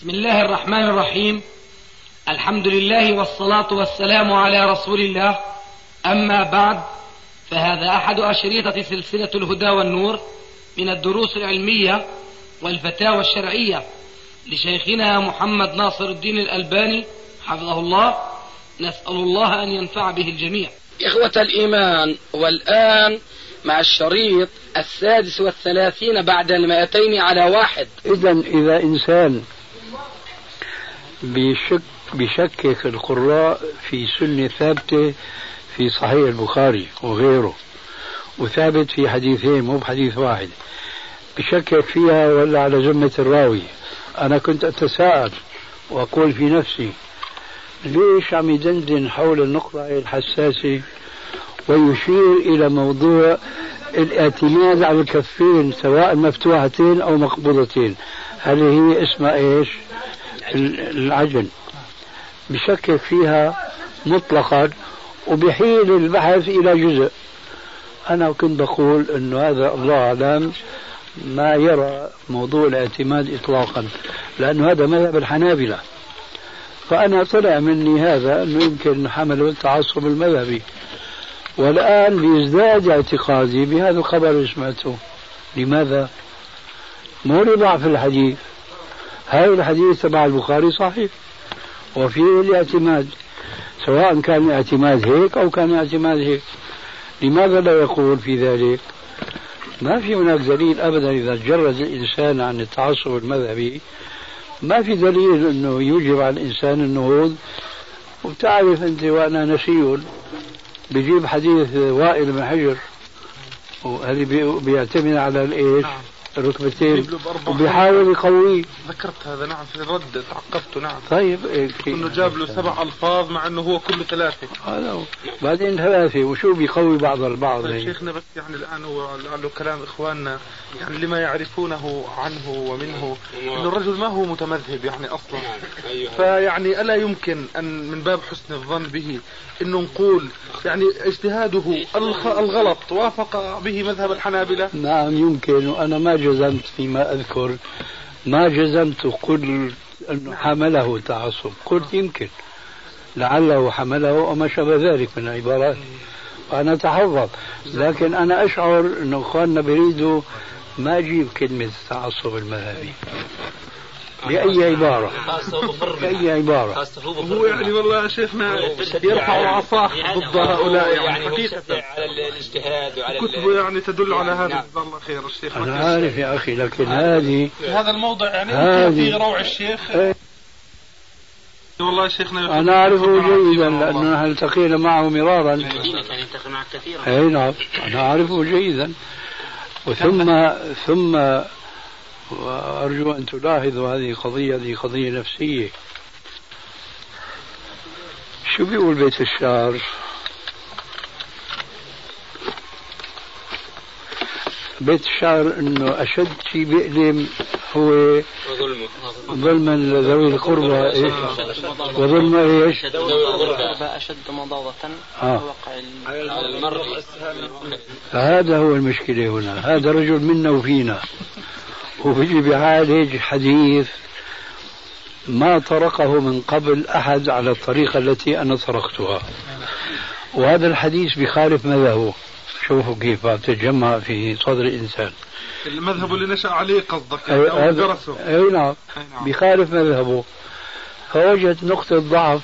بسم الله الرحمن الرحيم. الحمد لله والصلاة والسلام على رسول الله. أما بعد فهذا أحد أشريطة سلسلة الهدى والنور من الدروس العلمية والفتاوى الشرعية لشيخنا محمد ناصر الدين الألباني حفظه الله. نسأل الله أن ينفع به الجميع. إخوة الإيمان والآن مع الشريط السادس والثلاثين بعد المائتين على واحد. إذا إذا إنسان بشك بشكك القراء في سنة ثابتة في صحيح البخاري وغيره وثابت في حديثين مو بحديث واحد. بشكك فيها ولا على ذمة الراوي. أنا كنت أتساءل وأقول في نفسي ليش عم يدندن حول النقطة الحساسة ويشير إلى موضوع الاعتماد على الكفين سواء مفتوحتين أو مقبوضتين؟ هل هي اسمها إيش؟ العجن بشكك فيها مطلقا وبحيل البحث إلى جزء. أنا كنت بقول أنه هذا الله أعلم ما يرى موضوع الاعتماد إطلاقا لأنه هذا مذهب الحنابلة. فأنا طلع مني هذا أنه يمكن حمله التعصب المذهبي. والآن بيزداد اعتقادي بهذا الخبر اللي سمعته. لماذا؟ مو لضعف الحديث. هذا الحديث تبع البخاري صحيح. وفيه الاعتماد سواء كان الاعتماد هيك أو كان الاعتماد هيك. لماذا لا يقول في ذلك؟ ما في هناك دليل أبدا إذا جرد الإنسان عن التعصب المذهبي. ما في دليل أنه يوجب على الإنسان النهوض وتعرف أنت وأنا نسي بجيب حديث وائل بن حجر وهذه بيعتمد على الإيش؟ الركبتين وبيحاول يقويه. ذكرت هذا نعم في الرد تعقبته نعم. طيب إيه إنه جاب له سبع ألفاظ مع إنه هو كله ثلاثة. هذا هو بعدين ثلاثة وشو بيقوي بعض البعض؟ طيب شيخنا بس يعني الآن هو لعله كلام إخواننا يعني لما يعرفونه عنه ومنه إنه الرجل ما هو متمذهب يعني أصلا. أيوة. فيعني ألا يمكن أن من باب حسن الظن به إنه نقول يعني اجتهاده الغلط وافق به مذهب الحنابلة؟ نعم يمكن وأنا ما جزمت فيما أذكر ما جزمت قلت انه حمله تعصب. قلت يمكن. لعله حمله وما شابه ذلك من العبارات. وأنا أتحفظ. لكن أنا أشعر انه إخواننا بيريدوا ما أجيب كلمة التعصب المذهبي. بأي عبارة؟ بأي عبارة؟ هو يعني والله يا شيخنا يرفع العصا ضد هؤلاء يعني, يعني حقيقة. على الاجتهاد وعلى كتبه يعني تدل على هذا. نعم. جزاه الله خير الشيخ. أنا عارف يا أخي لكن هذه هذا الموضع يعني في روع الشيخ. إيه. والله شيخنا أنا أعرفه جيدا نحن التقينا معه مرارا. كان يلتقي معك كثيرا. أي نعم. أنا أعرفه جيدا. وثم ثم وأرجو أن تلاحظوا هذه قضية هذه قضية نفسية. شو بيقول بيت الشعر؟ بيت الشعر إنه أشد شيء بيألم هو ظلما لذوي القربى. إيش وظلم إيش؟ أشد مضاضة آه. على المرء هذا هو المشكلة هنا. هذا رجل منا وفينا. وبيجي بيعالج حديث ما طرقه من قبل أحد على الطريقة التي أنا طرقتها. وهذا الحديث بخالف مذهبه. شوفوا كيف تتجمع في صدر الإنسان. المذهب اللي نشأ عليه قصدك يعني أو درسه. أي نعم. بخالف مذهبه. فوجد نقطة ضعف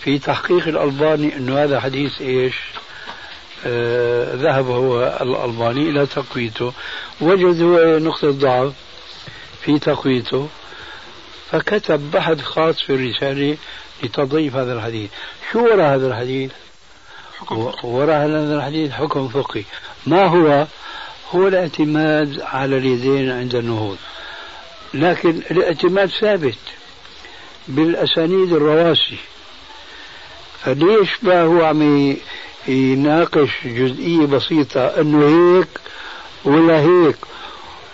في تحقيق الألباني أنه هذا حديث إيش؟ ذهب هو الألباني إلى تقويته. وجد هو نقطة ضعف في تقويته. فكتب بحث خاص في الرسالة لتضيف هذا الحديث. شو وراء هذا الحديث؟ وراء هذا الحديث حكم فقهي. ما هو؟ هو الاعتماد على اليدين عند النهوض. لكن الاعتماد ثابت بالأسانيد الرواسي. فليش ما هو عم يناقش جزئية بسيطة أنه هيك ولا هيك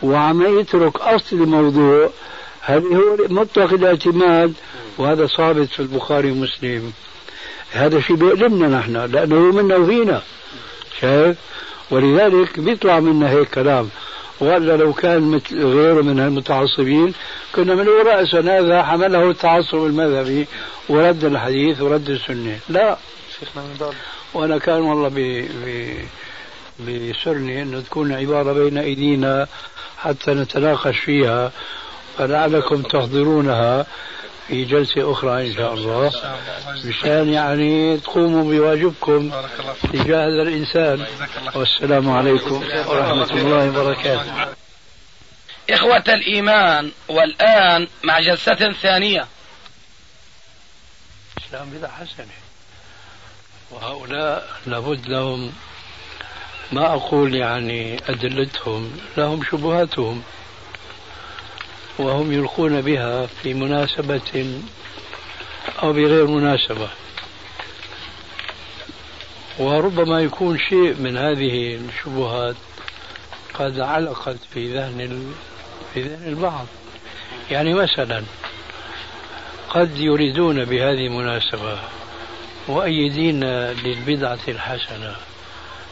وعم يترك أصل الموضوع. هذا هو مطلق الاعتماد وهذا ثابت في البخاري ومسلم. هذا شيء بيألمنا نحن لأنه منا وفينا. شايف؟ ولذلك بيطلع منا هيك كلام. ولا لو كان مثل غيره من المتعصبين كنا من رأسا هذا حمله التعصب المذهبي ورد الحديث ورد السنة. لا. شيخنا من باب وأنا كان والله ب... ب... بسرني أنه تكون عبارة بين أيدينا حتى نتناقش فيها فلعلكم تحضرونها في جلسة أخرى إن شاء الله. مشان يعني تقوموا بواجبكم تجاه هذا الإنسان. والسلام عليكم ورحمة الله وبركاته. إخوة الإيمان والآن مع جلسة ثانية. الإسلام بدعة حسنة وهؤلاء لابد لهم ما أقول يعني أدلتهم لهم شبهاتهم وهم يلقون بها في مناسبة أو بغير مناسبة. وربما يكون شيء من هذه الشبهات قد علقت في ذهن في ذهن البعض. يعني مثلا قد يريدون بهذه المناسبة مؤيدين للبدعة الحسنة.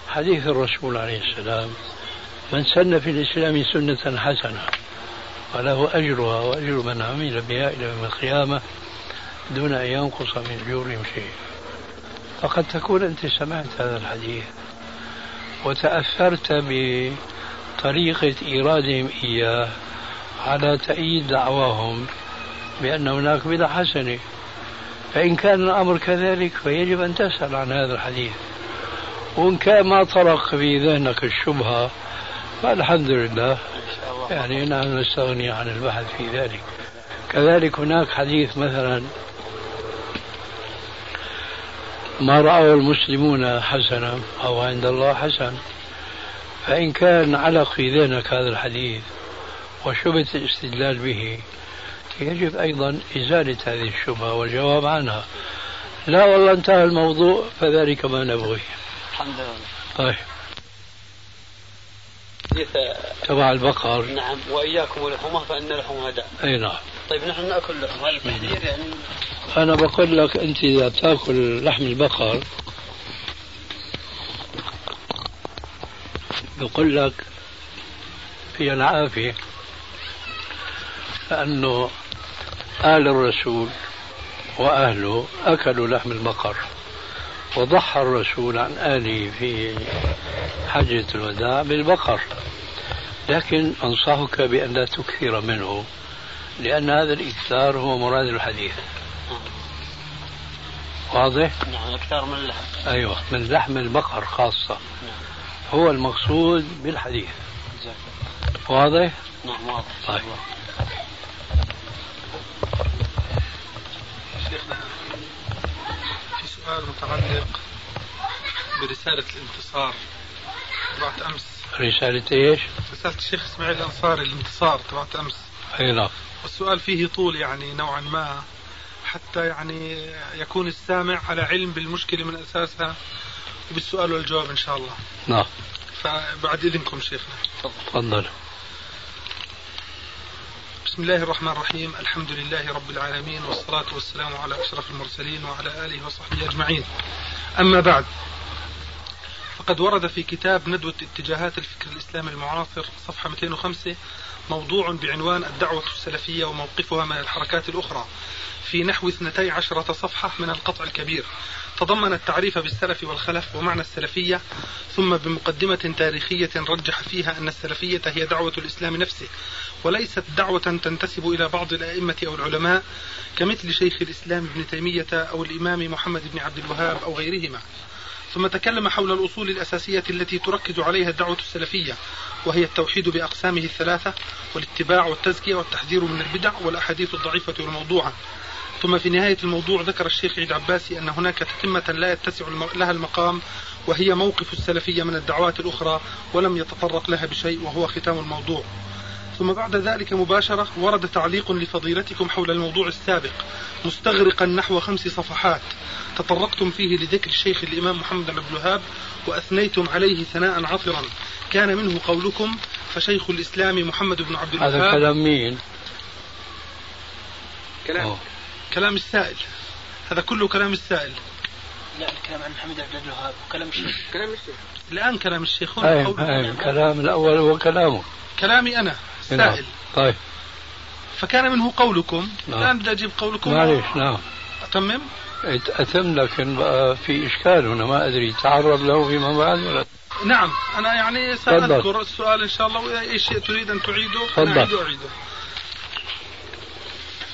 حديث الرسول عليه السلام من سن في الإسلام سنة حسنة وله أجرها وأجر من عمل بها إلى يوم القيامة دون أن ينقص من أجورهم شيء فقد تكون أنت سمعت هذا الحديث وتأثرت بطريقة إيرادهم إياه على تأييد دعواهم بأن هناك بدعة حسنة. فإن كان الأمر كذلك فيجب أن تسأل عن هذا الحديث. وإن كان ما طرق في ذهنك الشبهة فالحمد لله. يعني نحن نستغني عن البحث في ذلك. كذلك هناك حديث مثلا ما رأوا المسلمون حسنا أو عند الله حسن فإن كان علق في ذهنك هذا الحديث وشبهة الاستدلال به يجب أيضا إزالة هذه الشبهة والجواب عنها. لا والله انتهى الموضوع فذلك ما نبغي. الحمد لله. طيب. تبع البقر. نعم وإياكم ولحومه فإن لحومها داء أي نعم. طيب نحن نأكل لحم هذا التحذير يعني. أنا بقول لك أنت إذا تأكل لحم البقر بقول لك في العافية لأنه آل الرسول وأهله أكلوا لحم البقر وضحى الرسول عن آله في حجة الوداع بالبقر. لكن أنصحك بأن لا تكثر منه لأن هذا الإكثار هو مراد الحديث. واضح؟ نعم أكثر من اللحم أيوة من لحم البقر خاصة. نعم. هو المقصود بالحديث. واضح؟ نعم واضح. طيب شيخنا في سؤال متعلق برسالة الانتصار. بعد أمس. رسالة إيش؟ رسالة الشيخ إسماعيل الأنصاري الانتصار تبعت أمس. أي نعم والسؤال فيه طول يعني نوعا ما حتى يعني يكون السامع على علم بالمشكلة من أساسها وبالسؤال والجواب إن شاء الله. نعم. فبعد إذنكم شيخنا. تفضل. بسم الله الرحمن الرحيم. الحمد لله رب العالمين والصلاة والسلام على أشرف المرسلين وعلى آله وصحبه أجمعين. أما بعد فقد ورد في كتاب ندوة اتجاهات الفكر الإسلامي المعاصر صفحة 205 موضوع بعنوان الدعوة السلفية وموقفها من الحركات الأخرى. في نحو 12 صفحة من القطع الكبير. تضمن التعريف بالسلف والخلف ومعنى السلفية ثم بمقدمة تاريخية رجح فيها أن السلفية هي دعوة الإسلام نفسه. وليست دعوة تنتسب إلى بعض الأئمة أو العلماء كمثل شيخ الإسلام ابن تيمية أو الإمام محمد بن عبد الوهاب أو غيرهما. ثم تكلم حول الأصول الأساسية التي تركز عليها الدعوة السلفية وهي التوحيد بأقسامه الثلاثة والاتباع والتزكية والتحذير من البدع والأحاديث الضعيفة والموضوعة. ثم في نهاية الموضوع ذكر الشيخ عيد عباسي أن هناك تتمة لا يتسع لها المقام وهي موقف السلفية من الدعوات الأخرى ولم يتطرق لها بشيء وهو ختام الموضوع. ثم بعد ذلك مباشرة ورد تعليق لفضيلتكم حول الموضوع السابق مستغرقا نحو خمس صفحات تطرقتم فيه لذكر الشيخ الإمام محمد بن عبد الوهاب وأثنيتم عليه ثناء عطرا كان منه قولكم فشيخ الإسلام محمد بن عبد الوهاب هذا كلام مين؟ كلام أوه. كلام السائل هذا كله كلام السائل لا الكلام عن محمد عبد الوهاب وكلام الشيخ. كلام الشيخ. الآن كلام الشيخ هنا أي قول- أي الكلام الأول هو كلامه. كلامي أنا نعم. سائل. طيب. فكان منه قولكم. نعم. الآن بدي أجيب قولكم. معلش نعم. أتمم؟ أتم لكن بقى في إشكال هنا ما أدري تعرض له فيما بعد ولا نعم أنا يعني. سأذكر السؤال إن شاء الله وإذا أي شيء تريد أن تعيده تفضل. أعيده أعيده.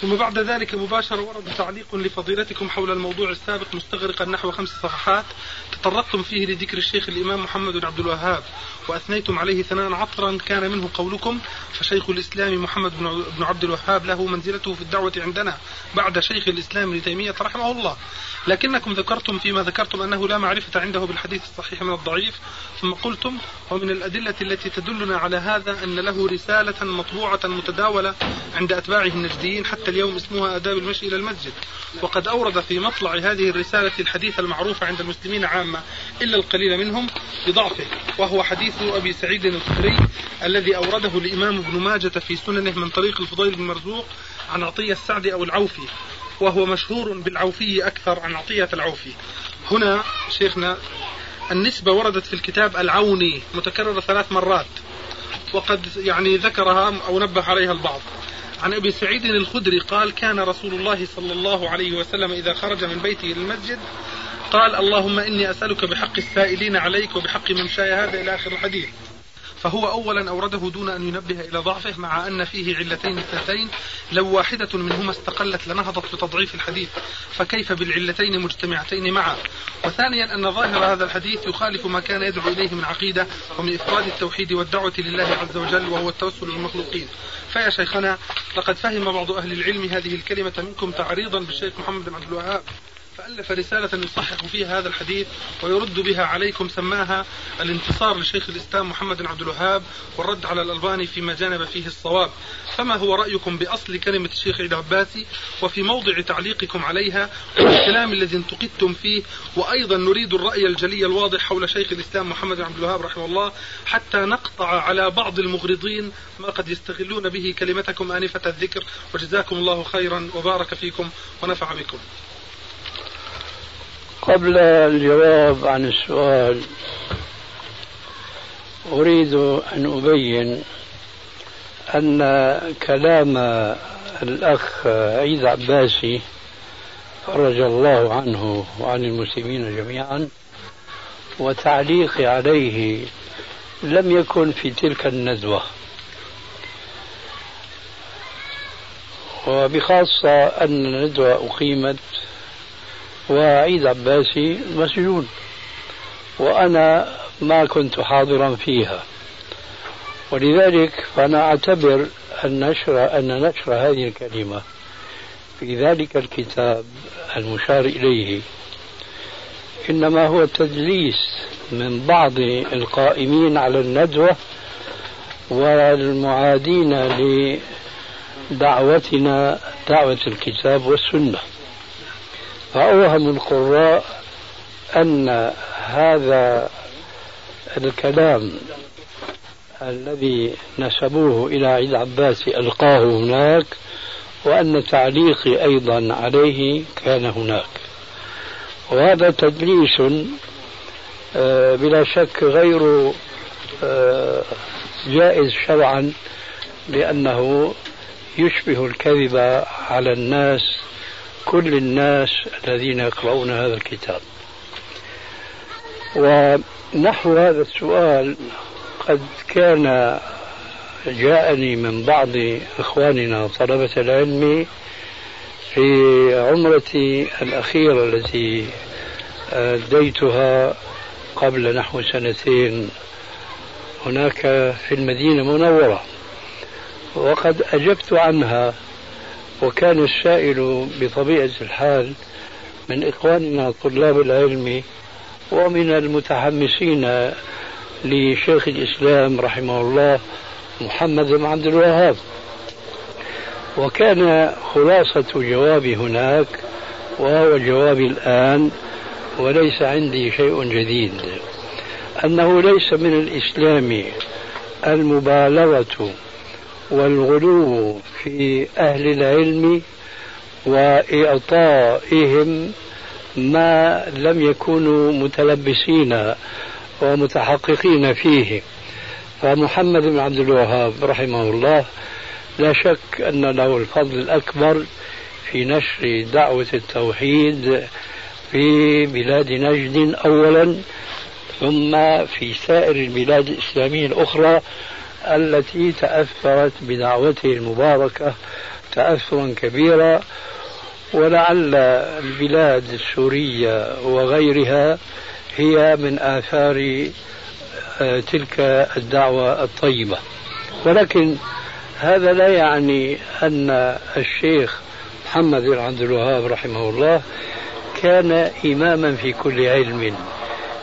ثم بعد ذلك مباشرة ورد تعليق لفضيلتكم حول الموضوع السابق مستغرقا نحو خمس صفحات تطرقتم فيه لذكر الشيخ الإمام محمد بن عبد الوهاب. وأثنيتم عليه ثناء عطرا كان منه قولكم فشيخ الإسلام محمد بن عبد الوهاب له منزلته في الدعوة عندنا بعد شيخ الإسلام ابن تيمية رحمه الله. لكنكم ذكرتم فيما ذكرتم أنه لا معرفة عنده بالحديث الصحيح من الضعيف ثم قلتم ومن الأدلة التي تدلنا على هذا أن له رسالة مطبوعة متداولة عند أتباعه النجديين حتى اليوم اسمها آداب المشي إلى المسجد. وقد أورد في مطلع هذه الرسالة الحديث المعروف عند المسلمين عامة إلا القليل منهم بضعفه وهو حديث أبي سعيد الخدري الذي أورده الإمام ابن ماجة في سننه من طريق الفضيل بن مرزوق عن عطية السعد أو العوفي وهو مشهور بالعوفي أكثر عن عطية العوفي. هنا شيخنا النسبة وردت في الكتاب العوني متكررة ثلاث مرات وقد يعني ذكرها أو نبه عليها البعض. عن أبي سعيد الخدري قال كان رسول الله صلى الله عليه وسلم إذا خرج من بيته للمسجد قال اللهم إني أسألك بحق السائلين عليك وبحق ممشاي هذا إلى آخر الحديث. فهو اولا أورده دون أن ينبه إلى ضعفه مع أن فيه علتين اثنتين لو واحدة منهما استقلت لنهضت بتضعيف الحديث فكيف بالعلتين مجتمعتين معا؟ وثانيا أن ظاهر هذا الحديث يخالف ما كان يدعو إليه من عقيدة ومن إفراد التوحيد والدعوة لله عز وجل وهو التوسل للمخلوقين. فيا شيخنا لقد فهم بعض أهل العلم هذه الكلمة منكم تعريضا بالشيخ محمد بن عبد الوهاب. فألف رسالة يصحح فيها هذا الحديث ويرد بها عليكم سماها الانتصار لشيخ الإسلام محمد بن عبد الوهاب والرد على الألباني فيما جانب فيه الصواب. فما هو رأيكم بأصل كلمة الشيخ عيد عباسي وفي موضع تعليقكم عليها والكلام الذي انتقدتم فيه؟ وأيضا نريد الرأي الجلي الواضح حول شيخ الإسلام محمد بن عبد الوهاب رحمه الله حتى نقطع على بعض المغرضين ما قد يستغلون به كلمتكم آنفة الذكر. وجزاكم الله خيرا وبارك فيكم ونفع بكم. قبل الجواب عن السؤال أريد أن أبين أن كلام الأخ عيد عباسي فرج الله عنه وعن المسلمين جميعا وتعليقي عليه لم يكن في تلك الندوة. وبخاصة أن الندوة أقيمت وعيد عباسي مسجون. وأنا ما كنت حاضرا فيها. ولذلك فأنا أعتبر أن نشر أن نشر هذه الكلمة في ذلك الكتاب المشار إليه. إنما هو تدليس من بعض القائمين على الندوة والمعادين لدعوتنا دعوة الكتاب والسنة. فأوهم القراء أن هذا الكلام الذي نسبوه إلى عيد عباس ألقاه هناك وأن تعليقي أيضا عليه كان هناك. وهذا تدليس بلا شك غير جائز شرعا لأنه يشبه الكذب على الناس كل الناس الذين يقرؤون هذا الكتاب. ونحو هذا السؤال قد كان جاءني من بعض إخواننا طلبة العلم في عمرتي الأخيرة التي أديتها قبل نحو سنتين. هناك في المدينة المنورة وقد أجبت عنها وكان السائل بطبيعة الحال من إخواننا طلاب العلم ومن المتحمسين لشيخ الإسلام رحمه الله محمد بن عبد الوهاب. وكان خلاصة جوابي هناك وهو جوابي الآن وليس عندي شيء جديد. أنه ليس من الإسلام المبالغة والغلو في أهل العلم وإعطائهم ما لم يكونوا متلبسين ومتحققين فيه. فمحمد بن عبد الوهاب رحمه الله لا شك أن له الفضل الأكبر في نشر دعوة التوحيد في بلاد نجد أولا ثم في سائر البلاد الإسلامية الأخرى التي تأثرت بدعوته المباركة تأثرا كبيرا ولعل البلاد السورية وغيرها هي من آثار آه، تلك الدعوة الطيبة. ولكن هذا لا يعني أن الشيخ محمد بن عبد الوهاب رحمه الله كان إماما في كل علم.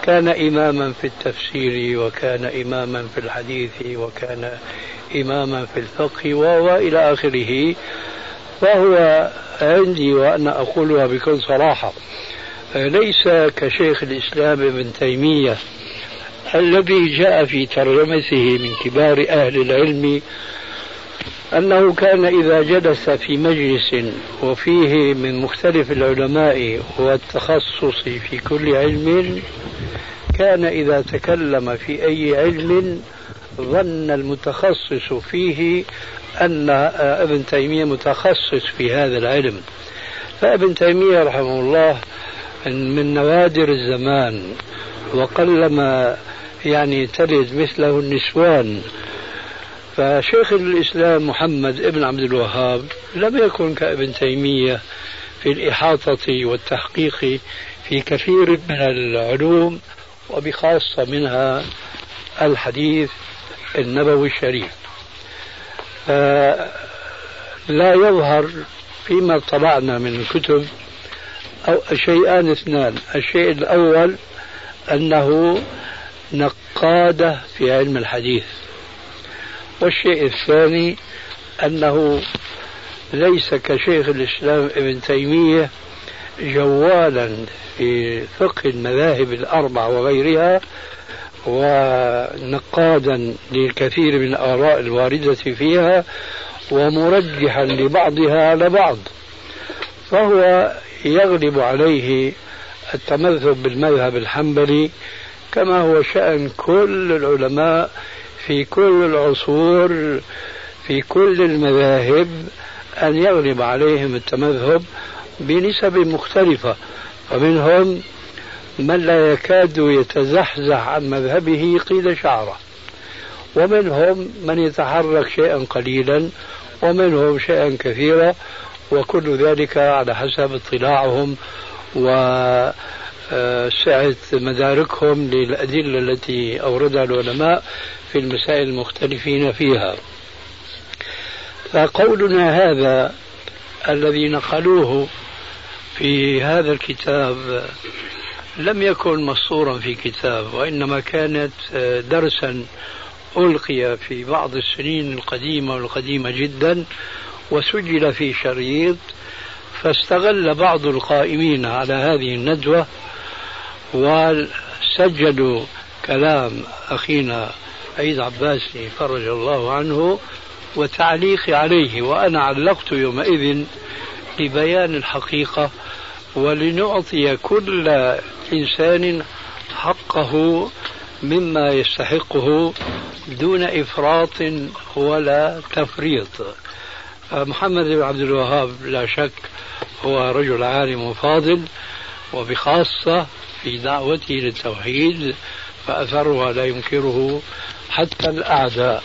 كان إماما في التفسير وكان إماما في الحديث وكان إماما في الفقه وإلى آخره. وهو عندي وأنا أقولها بكل صراحة. ليس كشيخ الإسلام ابن تيمية الذي جاء في ترجمته من كبار أهل العلم أنه كان إذا جلس في مجلس وفيه من مختلف العلماء والتخصص في كل علم كان إذا تكلم في أي علم ظن المتخصص فيه أن ابن تيمية متخصص في هذا العلم. فابن تيمية رحمه الله من نوادر الزمان وقلما يعني تلد مثله النسوان فشيخ الإسلام محمد ابن عبد الوهاب لم يكن كابن تيمية في الإحاطة والتحقيق في كثير من العلوم وبخاصة منها الحديث النبوي الشريف. لا يظهر فيما طبعنا من الكتب أو شيئان اثنان. الشيء الأول أنه نقادة في علم الحديث. والشيء الثاني أنه ليس كشيخ الإسلام ابن تيمية جوالا في فقه المذاهب الأربع وغيرها ونقادا للكثير من الآراء الواردة فيها ومرجحا لبعضها على بعض فهو يغلب عليه التمذهب بالمذهب الحنبلي كما هو شأن كل العلماء في كل العصور في كل المذاهب أن يغلب عليهم التمذهب بنسب مختلفة ومنهم من لا يكاد يتزحزح عن مذهبه قيل شعرة ومنهم من يتحرك شيئا قليلا ومنهم شيئا كثيرا وكل ذلك على حسب اطلاعهم وسعة مداركهم للأدلة التي أوردها العلماء في المسائل المختلفين فيها. فقولنا هذا الذي نقلوه في هذا الكتاب لم يكن مسطورا في كتاب وإنما كانت درسا ألقي في بعض السنين القديمة والقديمة جدا وسجل في شريط فاستغل بعض القائمين على هذه الندوة وسجلوا كلام أخينا عيد عباسي فرج الله عنه وتعليقي عليه وأنا علقت يومئذ لبيان الحقيقة ولنعطي كل إنسان حقه مما يستحقه دون إفراط ولا تفريط. محمد بن عبد الوهاب لا شك هو رجل عالم وفاضل وبخاصة في دعوته للتوحيد فأثرها لا ينكره حتى الأعداء.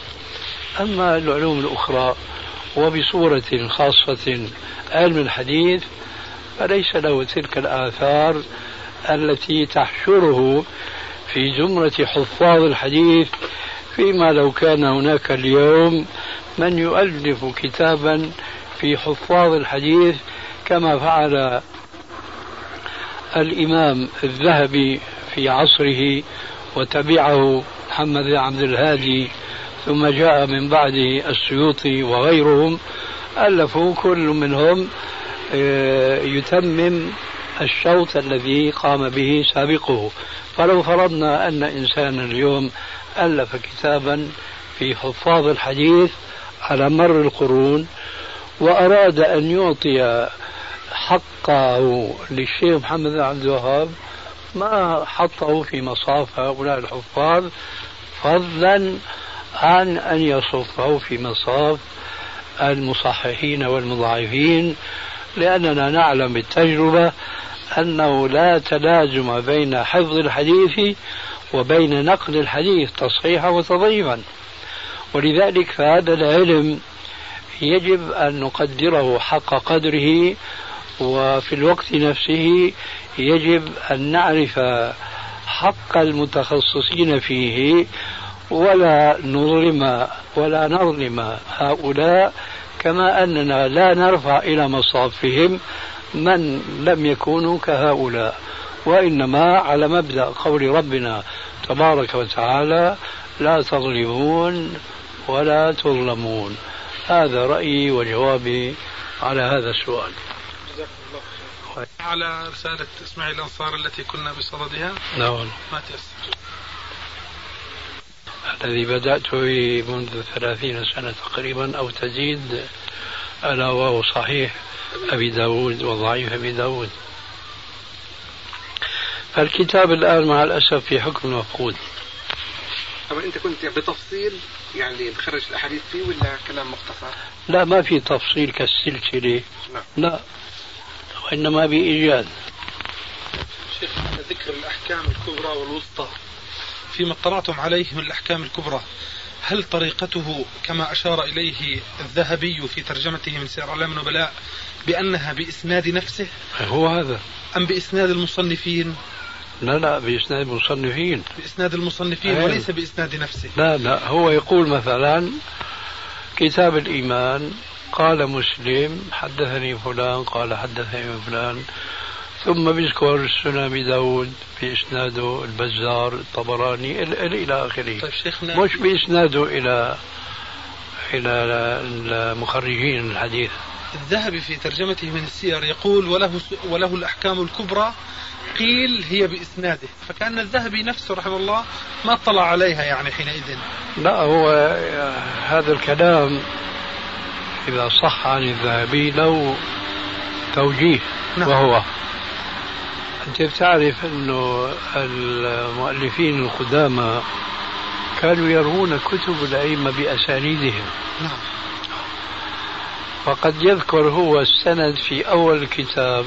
أما العلوم الأخرى وبصورة خاصة علم الحديث فليس له تلك الآثار التي تحشره في زمرة حفاظ الحديث فيما لو كان هناك اليوم من يؤلف كتابا في حفاظ الحديث كما فعل الإمام الذهبي في عصره وتبعه محمد بن عبد الهادي ثم جاء من بعده السيوطي وغيرهم ألفوا كل منهم آه، يتمم الشوط الذي قام به سابقه. فلو فرضنا أن إنسانا اليوم ألف كتابا في حفاظ الحديث على مر القرون وأراد أن يعطي حقه للشيخ محمد عبد الوهاب ما حطه في مصاف هؤلاء الحفاظ فضلا عن أن يصفه في مصاف المصححين والمضاعفين لأننا نعلم بالتجربة أنه لا تلازم بين حفظ الحديث وبين نقل الحديث تصحيحا وتضعيفا. ولذلك فهذا العلم يجب أن نقدره حق قدره وفي الوقت نفسه يجب أن نعرف حق المتخصصين فيه ولا نظلم ولا نظلم هؤلاء كما أننا لا نرفع إلى مصافهم من لم يكونوا كهؤلاء. وإنما على مبدأ قول ربنا تبارك وتعالى لا تظلمون ولا تظلمون. هذا رأيي وجوابي على هذا السؤال. على رسالة إسماعيل الأنصار التي كنا بصددها. لا والله ما تيسر. الذي بدأت به منذ ثلاثين سنة تقريبا أو تزيد. ألا وهو صحيح. أبي داود وضعيف أبي داود. فالكتاب الآن مع الأسف في حكم مفقود. طبعا أنت كنت بتفصيل يعني مخرج الأحاديث فيه ولا كلام مختصر؟ لا ما في تفصيل كالسلسلة. نعم. لا. وإنما بإيجاد. شيخ ذكر الأحكام الكبرى والوسطى فيما اطلعتم عليه من الأحكام الكبرى. هل طريقته كما أشار إليه الذهبي في ترجمته من سير أعلام النبلاء بأنها بإسناد نفسه؟ هو هذا. أم بإسناد المصنفين؟ لا لا بإسناد المصنفين. بإسناد المصنفين أيوة. وليس بإسناد نفسه. لا لا هو يقول مثلا كتاب الإيمان قال مسلم حدثني فلان قال حدثني فلان. ثم بيذكر سنن أبي داود بإسناده البزار الطبراني ال- ال- إلى آخره. طيب شيخنا مش بإسناده إلى إلى المخرجين الحديث. الذهبي في ترجمته من السير يقول وله وله الأحكام الكبرى قيل هي بإسناده. فكأن الذهبي نفسه رحمه الله ما اطلع عليها يعني حينئذ. لا هو هذا الكلام إذا صح عن الذهبي له توجيه نعم. وهو. أنت بتعرف أنه المؤلفين القدامى كانوا يروون كتب الأئمة بأسانيدهم. نعم. فقد يذكر هو السند في أول الكتاب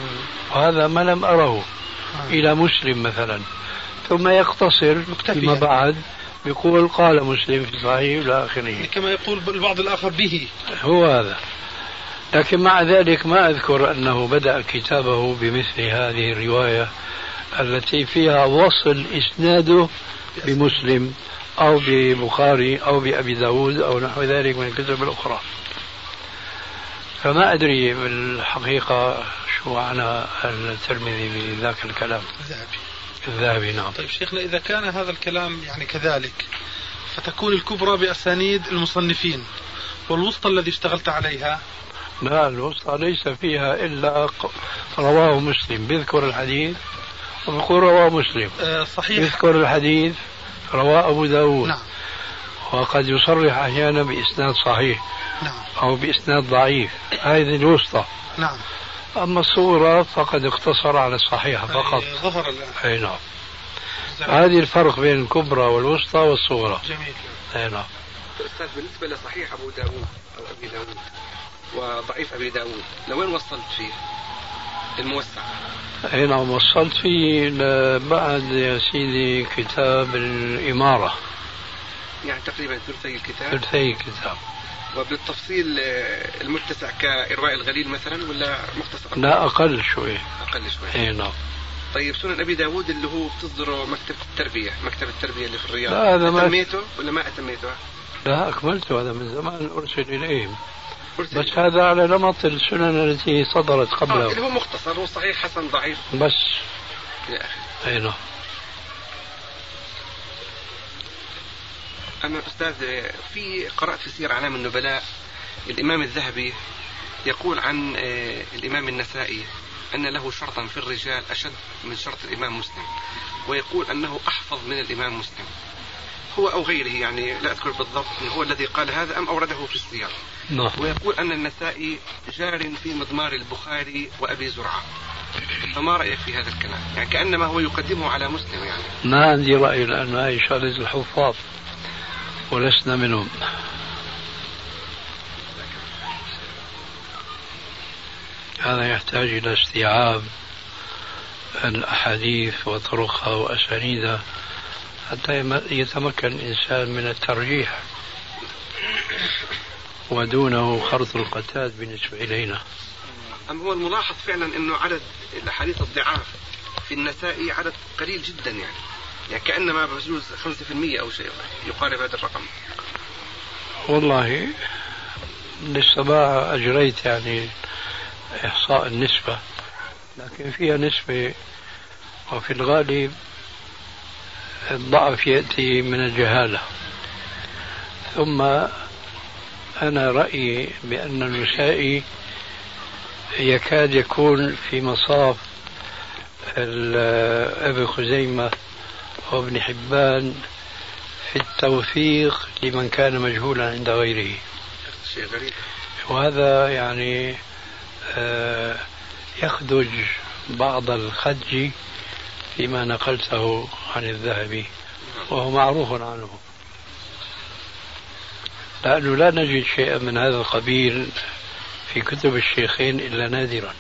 وهذا ما لم أره إلى مسلم مثلا. ثم يقتصر مكتفيا. فيما بعد يقول قال مسلم في صحيح إلى آخره. كما يقول البعض الآخر به. هو هذا. لكن مع ذلك ما أذكر أنه بدأ كتابه بمثل هذه الرواية التي فيها وصل إسناده بمسلم أو ببخاري أو بأبي داود أو نحو ذلك من الكتب الأخرى. فما أدري بالحقيقة شو معنى الترمذي بذاك الكلام. الذهبي الذهبي نعم. طيب شيخنا إذا كان هذا الكلام يعني كذلك فتكون الكبرى بأسانيد المصنفين والوسطى الذي اشتغلت عليها؟ لا الوسطى ليس فيها إلا رواه مسلم. بيذكر الحديث؟ وبيقول رواه مسلم. آه صحيح. يذكر الحديث؟ رواه أبو داود. نعم. وقد يصرح أحيانا بإسناد صحيح نعم. أو بإسناد ضعيف. هذه الوسطى. نعم. أما الصورة فقد اقتصر على الصحيحة فقط. ظهر الآن. أي نعم. هذه الفرق بين الكبرى والوسطى والصغرى جميل. أي نعم. أستاذ بالنسبة لصحيح أبو داوود أو أبي داوود وضعيف أبي داوود لوين وصلت فيه؟ الموسع؟ أي نعم وصلت فيه بعد يا سيدي كتاب الإمارة. يعني تقريبا ثلثي الكتاب. ثلثي الكتاب. وبالتفصيل آه، المتسع كإرواء الغليل مثلا ولا مختصر؟ لا أقل شوي. أقل شوي. أي نعم. طيب سنن أبي داود اللي هو بتصدره مكتبة التربية مكتبة التربية اللي في الرياض. لا، هذا ما- أتميته ولا ما أتميته؟ لا أكملت هذا من زمان أرسل إليهم. أرسل. بس هذا على نمط السنن التي صدرت آه اللي قبله هو مختصر هو صحيح حسن ضعيف. بس. إلى آخره أي نعم. أما أستاذ في قرأت في سير أعلام النبلاء الإمام الذهبي يقول عن آه، الإمام النسائي أن له شرطا في الرجال أشد من شرط الإمام مسلم ويقول أنه أحفظ من الإمام مسلم. هو أو غيره يعني لا أذكر بالضبط هو الذي قال هذا أم أورده في السياق. نعم. ويقول أن النسائي جار في مضمار البخاري وأبي زرعة. فما رأيك في هذا الكلام؟ يعني كأنما هو يقدمه على مسلم يعني. ما عندي رأي لأن هذه شغلة الحفاظ. ولسنا منهم. هذا يحتاج إلى استيعاب الأحاديث وطرقها وأسانيدها حتى يتمكن الإنسان من الترجيح. ودونه خرط القتاد بالنسبة إلينا. أما هو الملاحظ فعلا أنه عدد الأحاديث الضعاف في النسائي عدد قليل جدا يعني؟ يعني كأنما بجوز 5% أو شيء يقارب هذا الرقم. والله لسه ما أجريت يعني إحصاء النسبة لكن فيها نسبة وفي الغالب الضعف يأتي من الجهالة. ثم أنا رأيي بأن النسائي يكاد يكون في مصاف ابن خزيمة وابن حبان في التوثيق لمن كان مجهولا عند غيره. شيء غريب وهذا يعني آه، يخدج بعض الخدج فيما نقلته عن الذهبي وهو معروف عنه. لأنه لا نجد شيئا من هذا القبيل في كتب الشيخين إلا نادرا.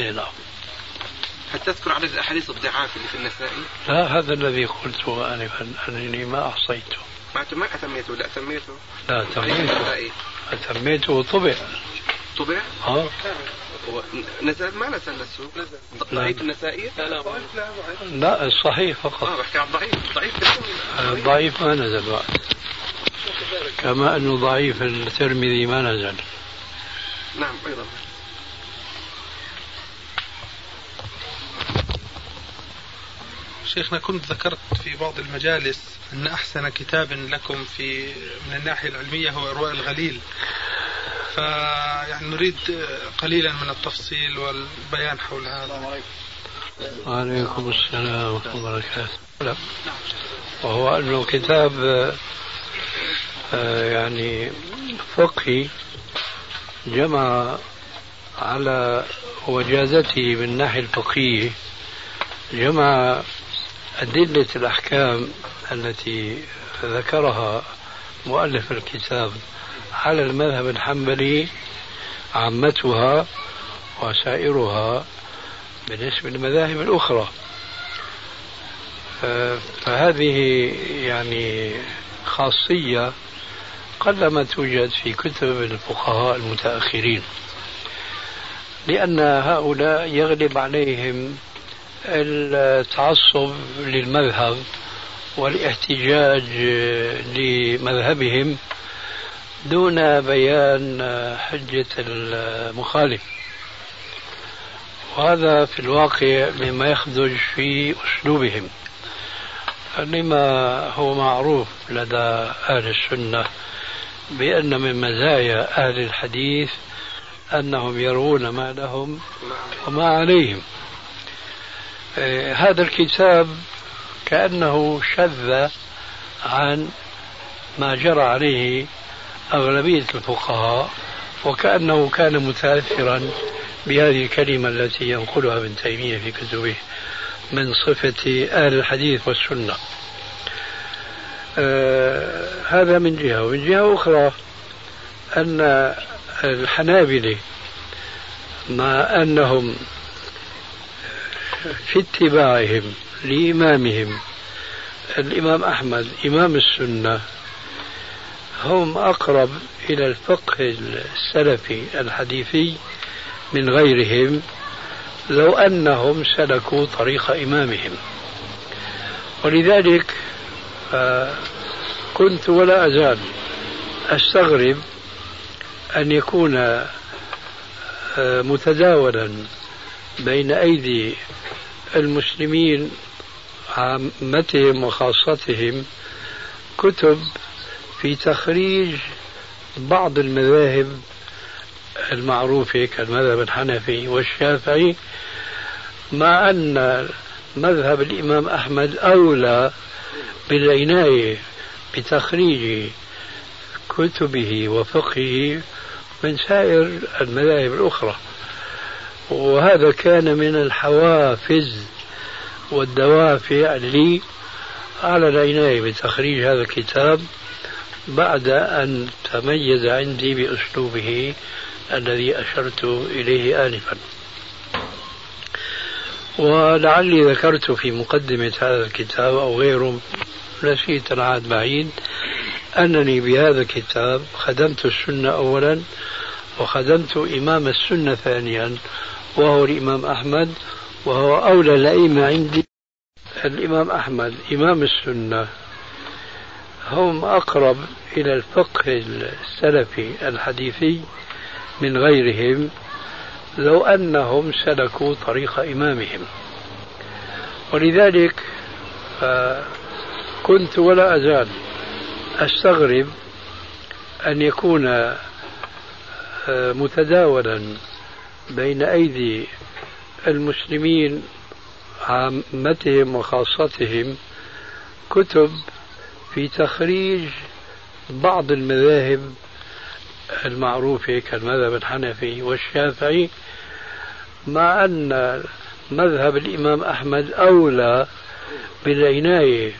أي نعم. هل تذكر عدد الأحاديث الضعاف اللي في النسائي؟ لا هذا الذي قلته آنفا أنني ما أحصيته. ما ما أتميته لا أتميته. لا أتميته. أتميته وطبع طبع؟ آه. نزل ما نزل للسوق نزل. ضعيف النسائي؟ لا لا ضعيف لا ضعيف. لا الصحيح آه فقط بحكي عن ضعيف ضعيف الضعيف ما نزل بعد. كما أنه ضعيف الترمذي ما نزل. نعم أيضا. شيخنا كنت ذكرت في بعض المجالس أن أحسن كتاب لكم في من الناحية العلمية هو إرواء الغليل. فيعني نريد قليلا من التفصيل والبيان حول هذا. وعليكم السلام ورحمة الله وبركاته. لا. وهو أنه كتاب آه، يعني فقهي جمع على وجازته من الناحية الفقهية جمع أدلة الأحكام التي ذكرها مؤلف الكتاب على المذهب الحنبلي عامتها وسائرها بالنسبة للمذاهب الأخرى. فهذه يعني خاصية قلما توجد في كتب الفقهاء المتأخرين لأن هؤلاء يغلب عليهم التعصب للمذهب والاحتجاج لمذهبهم دون بيان حجة المخالف. وهذا في الواقع مما يخدج في أسلوبهم. لما هو معروف لدى أهل السنة بأن من مزايا أهل الحديث أنهم يرون ما لهم وما عليهم. هذا الكتاب كأنه شذ عن ما جرى عليه أغلبية الفقهاء وكأنه كان متأثرا بهذه الكلمة التي ينقلها ابن تيمية في كتبه من صفة أهل الحديث والسنة. آه هذا من جهة. ومن جهة أخرى أن الحنابلة مع أنهم في اتباعهم لإمامهم. الإمام أحمد إمام السنة هم أقرب إلى الفقه السلفي الحديثي من غيرهم لو أنهم سلكوا طريق إمامهم. ولذلك آه، كنت ولا أزال أستغرب أن يكون آه، متداولا بين أيدي المسلمين عامتهم وخاصتهم كتب في تخريج بعض المذاهب المعروفة كالمذهب الحنفي والشافعي مع أن مذهب الإمام أحمد أولى بالعناية بتخريج كتبه وفقهه من سائر المذاهب الأخرى. وهذا كان من الحوافز والدوافع لي على العناية بتخريج هذا الكتاب بعد أن تميز عندي بأسلوبه الذي أشرت إليه آنفا. ولعلي ذكرت في مقدمة هذا الكتاب أو غيره نسيت العهد بعيد أنني بهذا الكتاب خدمت السنة أولا وخدمت إمام السنة ثانيا وهو الإمام أحمد وهو أولى الأئمة عندي. الإمام أحمد إمام السنة. هم أقرب إلى الفقه السلفي الحديثي من غيرهم لو أنهم سلكوا طريق إمامهم. ولذلك كنت ولا أزال أستغرب أن يكون متداولا بين أيدي المسلمين عامتهم وخاصتهم كتب في تخريج بعض المذاهب المعروفة كالمذهب الحنفي والشافعي مع أن مذهب الإمام أحمد أولى بالعناية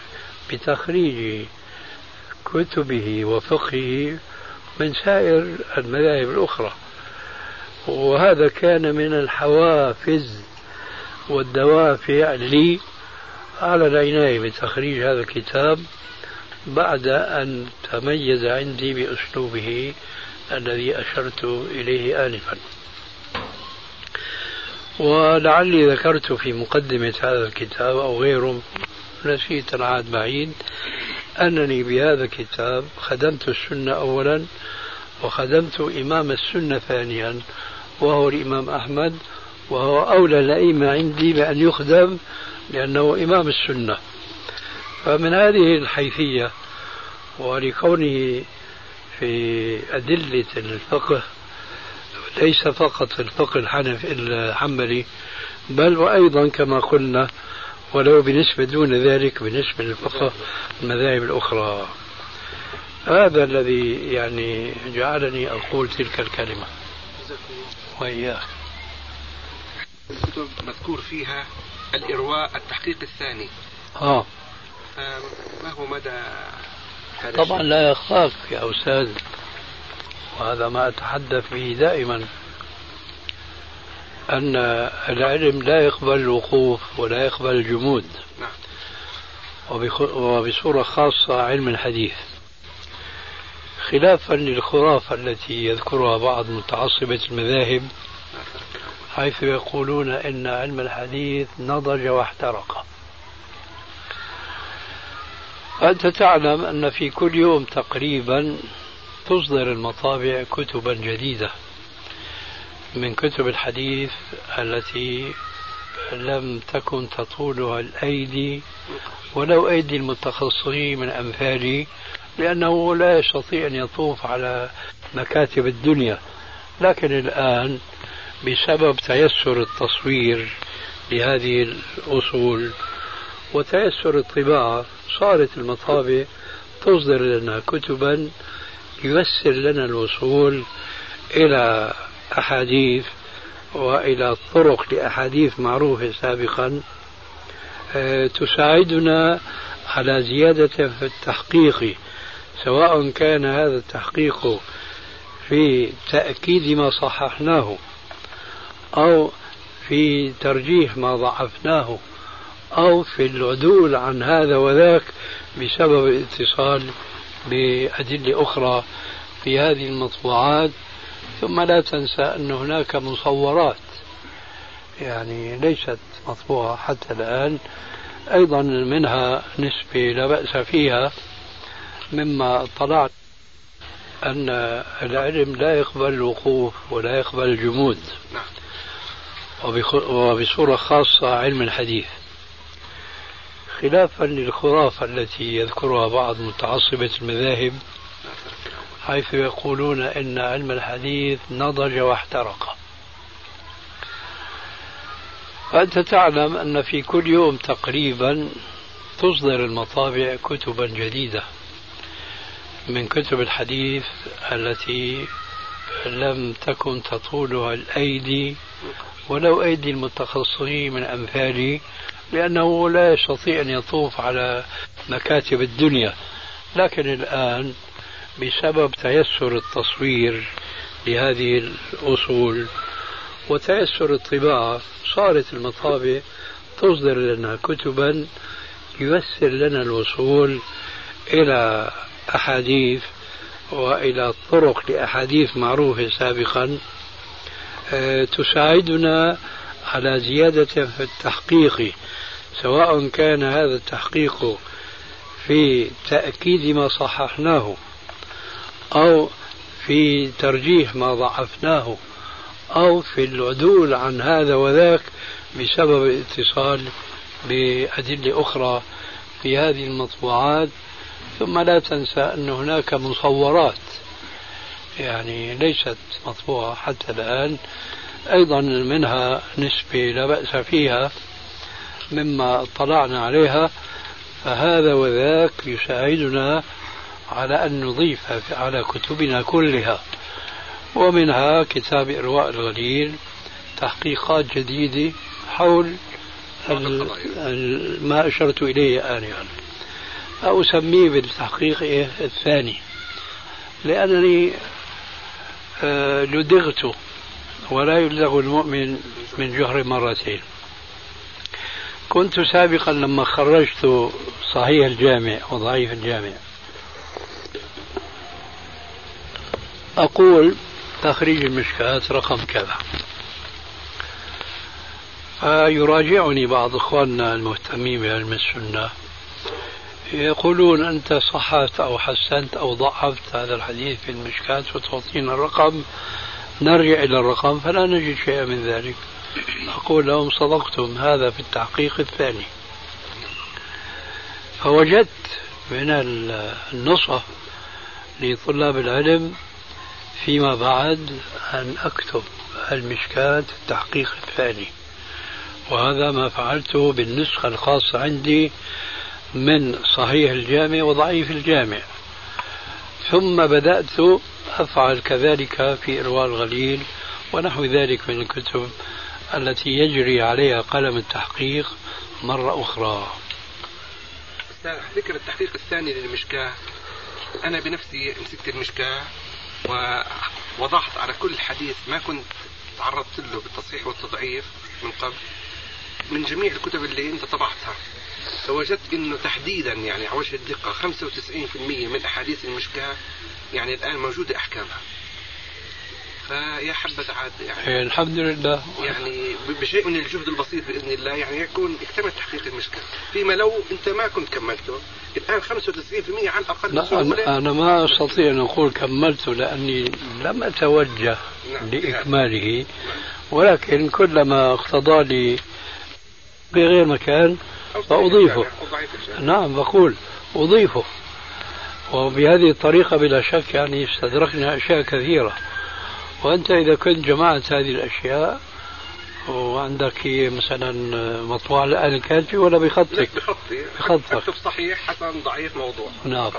بتخريج كتبه وفقهه من سائر المذاهب الأخرى. وهذا كان من الحوافز والدوافع لي على العناية بتخريج هذا الكتاب بعد أن تميز عندي بأسلوبه الذي أشرت إليه آنفا. ولعلي ذكرت في مقدمة هذا الكتاب أو غيره نسيت العهد بعيد أنني بهذا الكتاب خدمت السنة أولا وخدمت إمام السنة ثانيا وهو الإمام أحمد وهو أولى الأئمة عندي بأن يخدم لأنه إمام السنة. فمن هذه الحيثية ولكونه في أدلة الفقه ليس فقط الفقه الحنفي الحنبلي بل وأيضا كما قلنا ولو بنسبة دون ذلك بالنسبة للفقه المذاهب الأخرى. هذا الذي يعني جعلني أقول تلك الكلمة. وإياك. الكتب مذكور فيها الإرواء التحقيق الثاني. آه. ما هو مدى هذا طبعا؟ لا يخفاك يا أستاذ. وهذا ما أتحدث به دائما. أن العلم لا يقبل الوقوف ولا يقبل الجمود. نعم. وبصورة خاصة علم الحديث. خلافا للخرافة التي يذكرها بعض متعصبة المذاهب حيث يقولون إن علم الحديث نضج واحترق. أنت تعلم أن في كل يوم تقريبا تصدر المطابع كتبا جديدة من كتب الحديث التي لم تكن تطولها الأيدي ولو أيدي المتخصصين من أمثالي لأنه لا يستطيع أن يطوف على مكاتب الدنيا. لكن الآن بسبب تيسر التصوير لهذه الأصول وتيسر الطباعة صارت المطابع تصدر لنا كتبا ييسر لنا الوصول إلى أحاديث وإلى طرق لأحاديث معروفة سابقا آه، تساعدنا على زيادة في التحقيق سواء كان هذا التحقيق في تأكيد ما صححناه أو في ترجيح ما ضعفناه أو في العدول عن هذا وذاك بسبب الاتصال بأدلة أخرى في هذه المطبوعات. ثم لا تنسى أن هناك مصورات يعني ليست مطبوعة حتى الآن أيضا منها نسبة لا بأس فيها. مما اطلعت أن العلم لا يقبل الوقوف ولا يقبل الجمود. نعم. وبصورة خاصة علم الحديث. خلافا للخرافة التي يذكرها بعض متعصبة المذاهب حيث يقولون إن علم الحديث نضج واحترق. فأنت تعلم أن في كل يوم تقريبا تصدر المطابع كتبا جديدة. من كتب الحديث التي لم تكن تطولها الأيدي ولو أيدي المتخصصين من أمثالي لأنه لا يستطيع أن يطوف على مكاتب الدنيا. لكن الآن بسبب تيسر التصوير لهذه الأصول وتيسر الطباعة صارت المطابع تصدر لنا كتبا ييسر لنا الوصول إلى أحاديث وإلى طرق لأحاديث معروفة سابقا آه، تساعدنا على زيادة في التحقيق سواء كان هذا التحقيق في تأكيد ما صححناه أو في ترجيح ما ضعفناه أو في العدول عن هذا وذاك بسبب الاتصال بأدلة أخرى في هذه المطبوعات. ثم لا تنسى أن هناك مصورات يعني ليست مطبوعة حتى الآن. أيضا منها نسبة لا بأس فيها مما اطلعنا عليها. فهذا وذاك يساعدنا على أن نضيف على كتبنا كلها. ومنها كتاب إرواء الغليل تحقيقات جديدة حول ما أشرت إليه آنفا. أو أسميه بالتحقيق الثاني. لأنني آه، لدغت ولا يلدغ المؤمن من جهر مرتين. كنت سابقا لما خرجت صحيح الجامع وضعيف الجامع. أقول تخريج المشكات رقم كذا. فيراجعني بعض إخواننا المهتمين بعلم السنة. يقولون أنت صححت أو حسنت أو ضعفت هذا الحديث في المشكات وتعطينا الرقم نرجع إلى الرقم فلا نجد شيئا من ذلك. أقول لهم صدقتم هذا في التحقيق الثاني. فوجدت من النصح لطلاب العلم فيما بعد أن أكتب المشكات التحقيق الثاني. وهذا ما فعلته بالنسخة الخاصة عندي من صحيح الجامع وضعيف الجامع. ثم بدأت أفعل كذلك في إرواء الغليل ونحو ذلك من الكتب التي يجري عليها قلم التحقيق مرة أخرى. ذكر التحقيق الثاني للمشكاة. أنا بنفسي مسكت المشكاة ووضحت على كل حديث ما كنت تعرضت له بالتصحيح والتضعيف من قبل من جميع الكتب اللي أنت طبعتها. فوجدت إنه تحديدا يعني على وجه الدقة 95% من أحاديث المشكاه يعني الآن موجودة أحكامها. فيا حبذا عاد يعني. إيه، الحمد لله. يعني بشيء من الجهد البسيط بإذن الله يعني يكون اكتمل تحقيق المشكلة، فيما لو أنت ما كنت كملته الآن 95% على الأقل لا أنا, أنا ما أستطيع أن أقول كملته لأني لم أتوجه نعم. لإكماله. ولكن كلما اقتضى لي بغير مكان فأضيفه. نعم بقول أضيفه. وبهذه الطريقة بلا شك يعني استدركنا أشياء كثيرة. وأنت إذا كنت جمعت هذه الأشياء وعندك مثلا مطبوع الآن الكاتبي ولا بخطك؟ بخطي. بخطك. أكتب صحيح حسن ضعيف موضوع. نعم.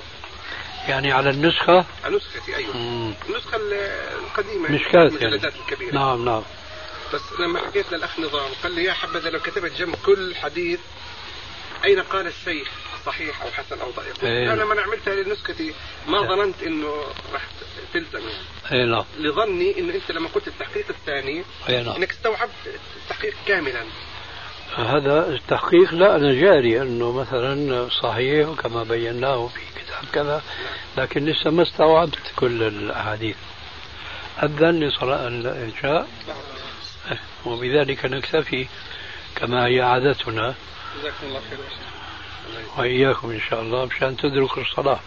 يعني على النسخة؟ على نسختي أيوه. مم. النسخة القديمة. مشكات يعني. الكبيرة. نعم نعم. بس لما حكيت للأخ نظام قال لي يا حبذا لو كتبت جنب كل حديث أين قال الشيخ صحيح أو حسن أو ضعيف؟ أيه. أنا لما عملتها لنسختي ما أيه. ظننت إنه راح تلزم يعني. اي نعم لظني إنه أنت لما قلت التحقيق الثاني أي نعم. إنك استوعبت التحقيق كاملا. هذا التحقيق لا أنا جاري أنه مثلا صحيح كما بيناه في كتاب كذا لكن لسه ما استوعبت كل الأحاديث. أذن لصلاة العشاء. وبذلك نكتفي كما هي عادتنا. جزاكم الله خير. وإياكم إن شاء الله. مشان تدركوا الصلاة.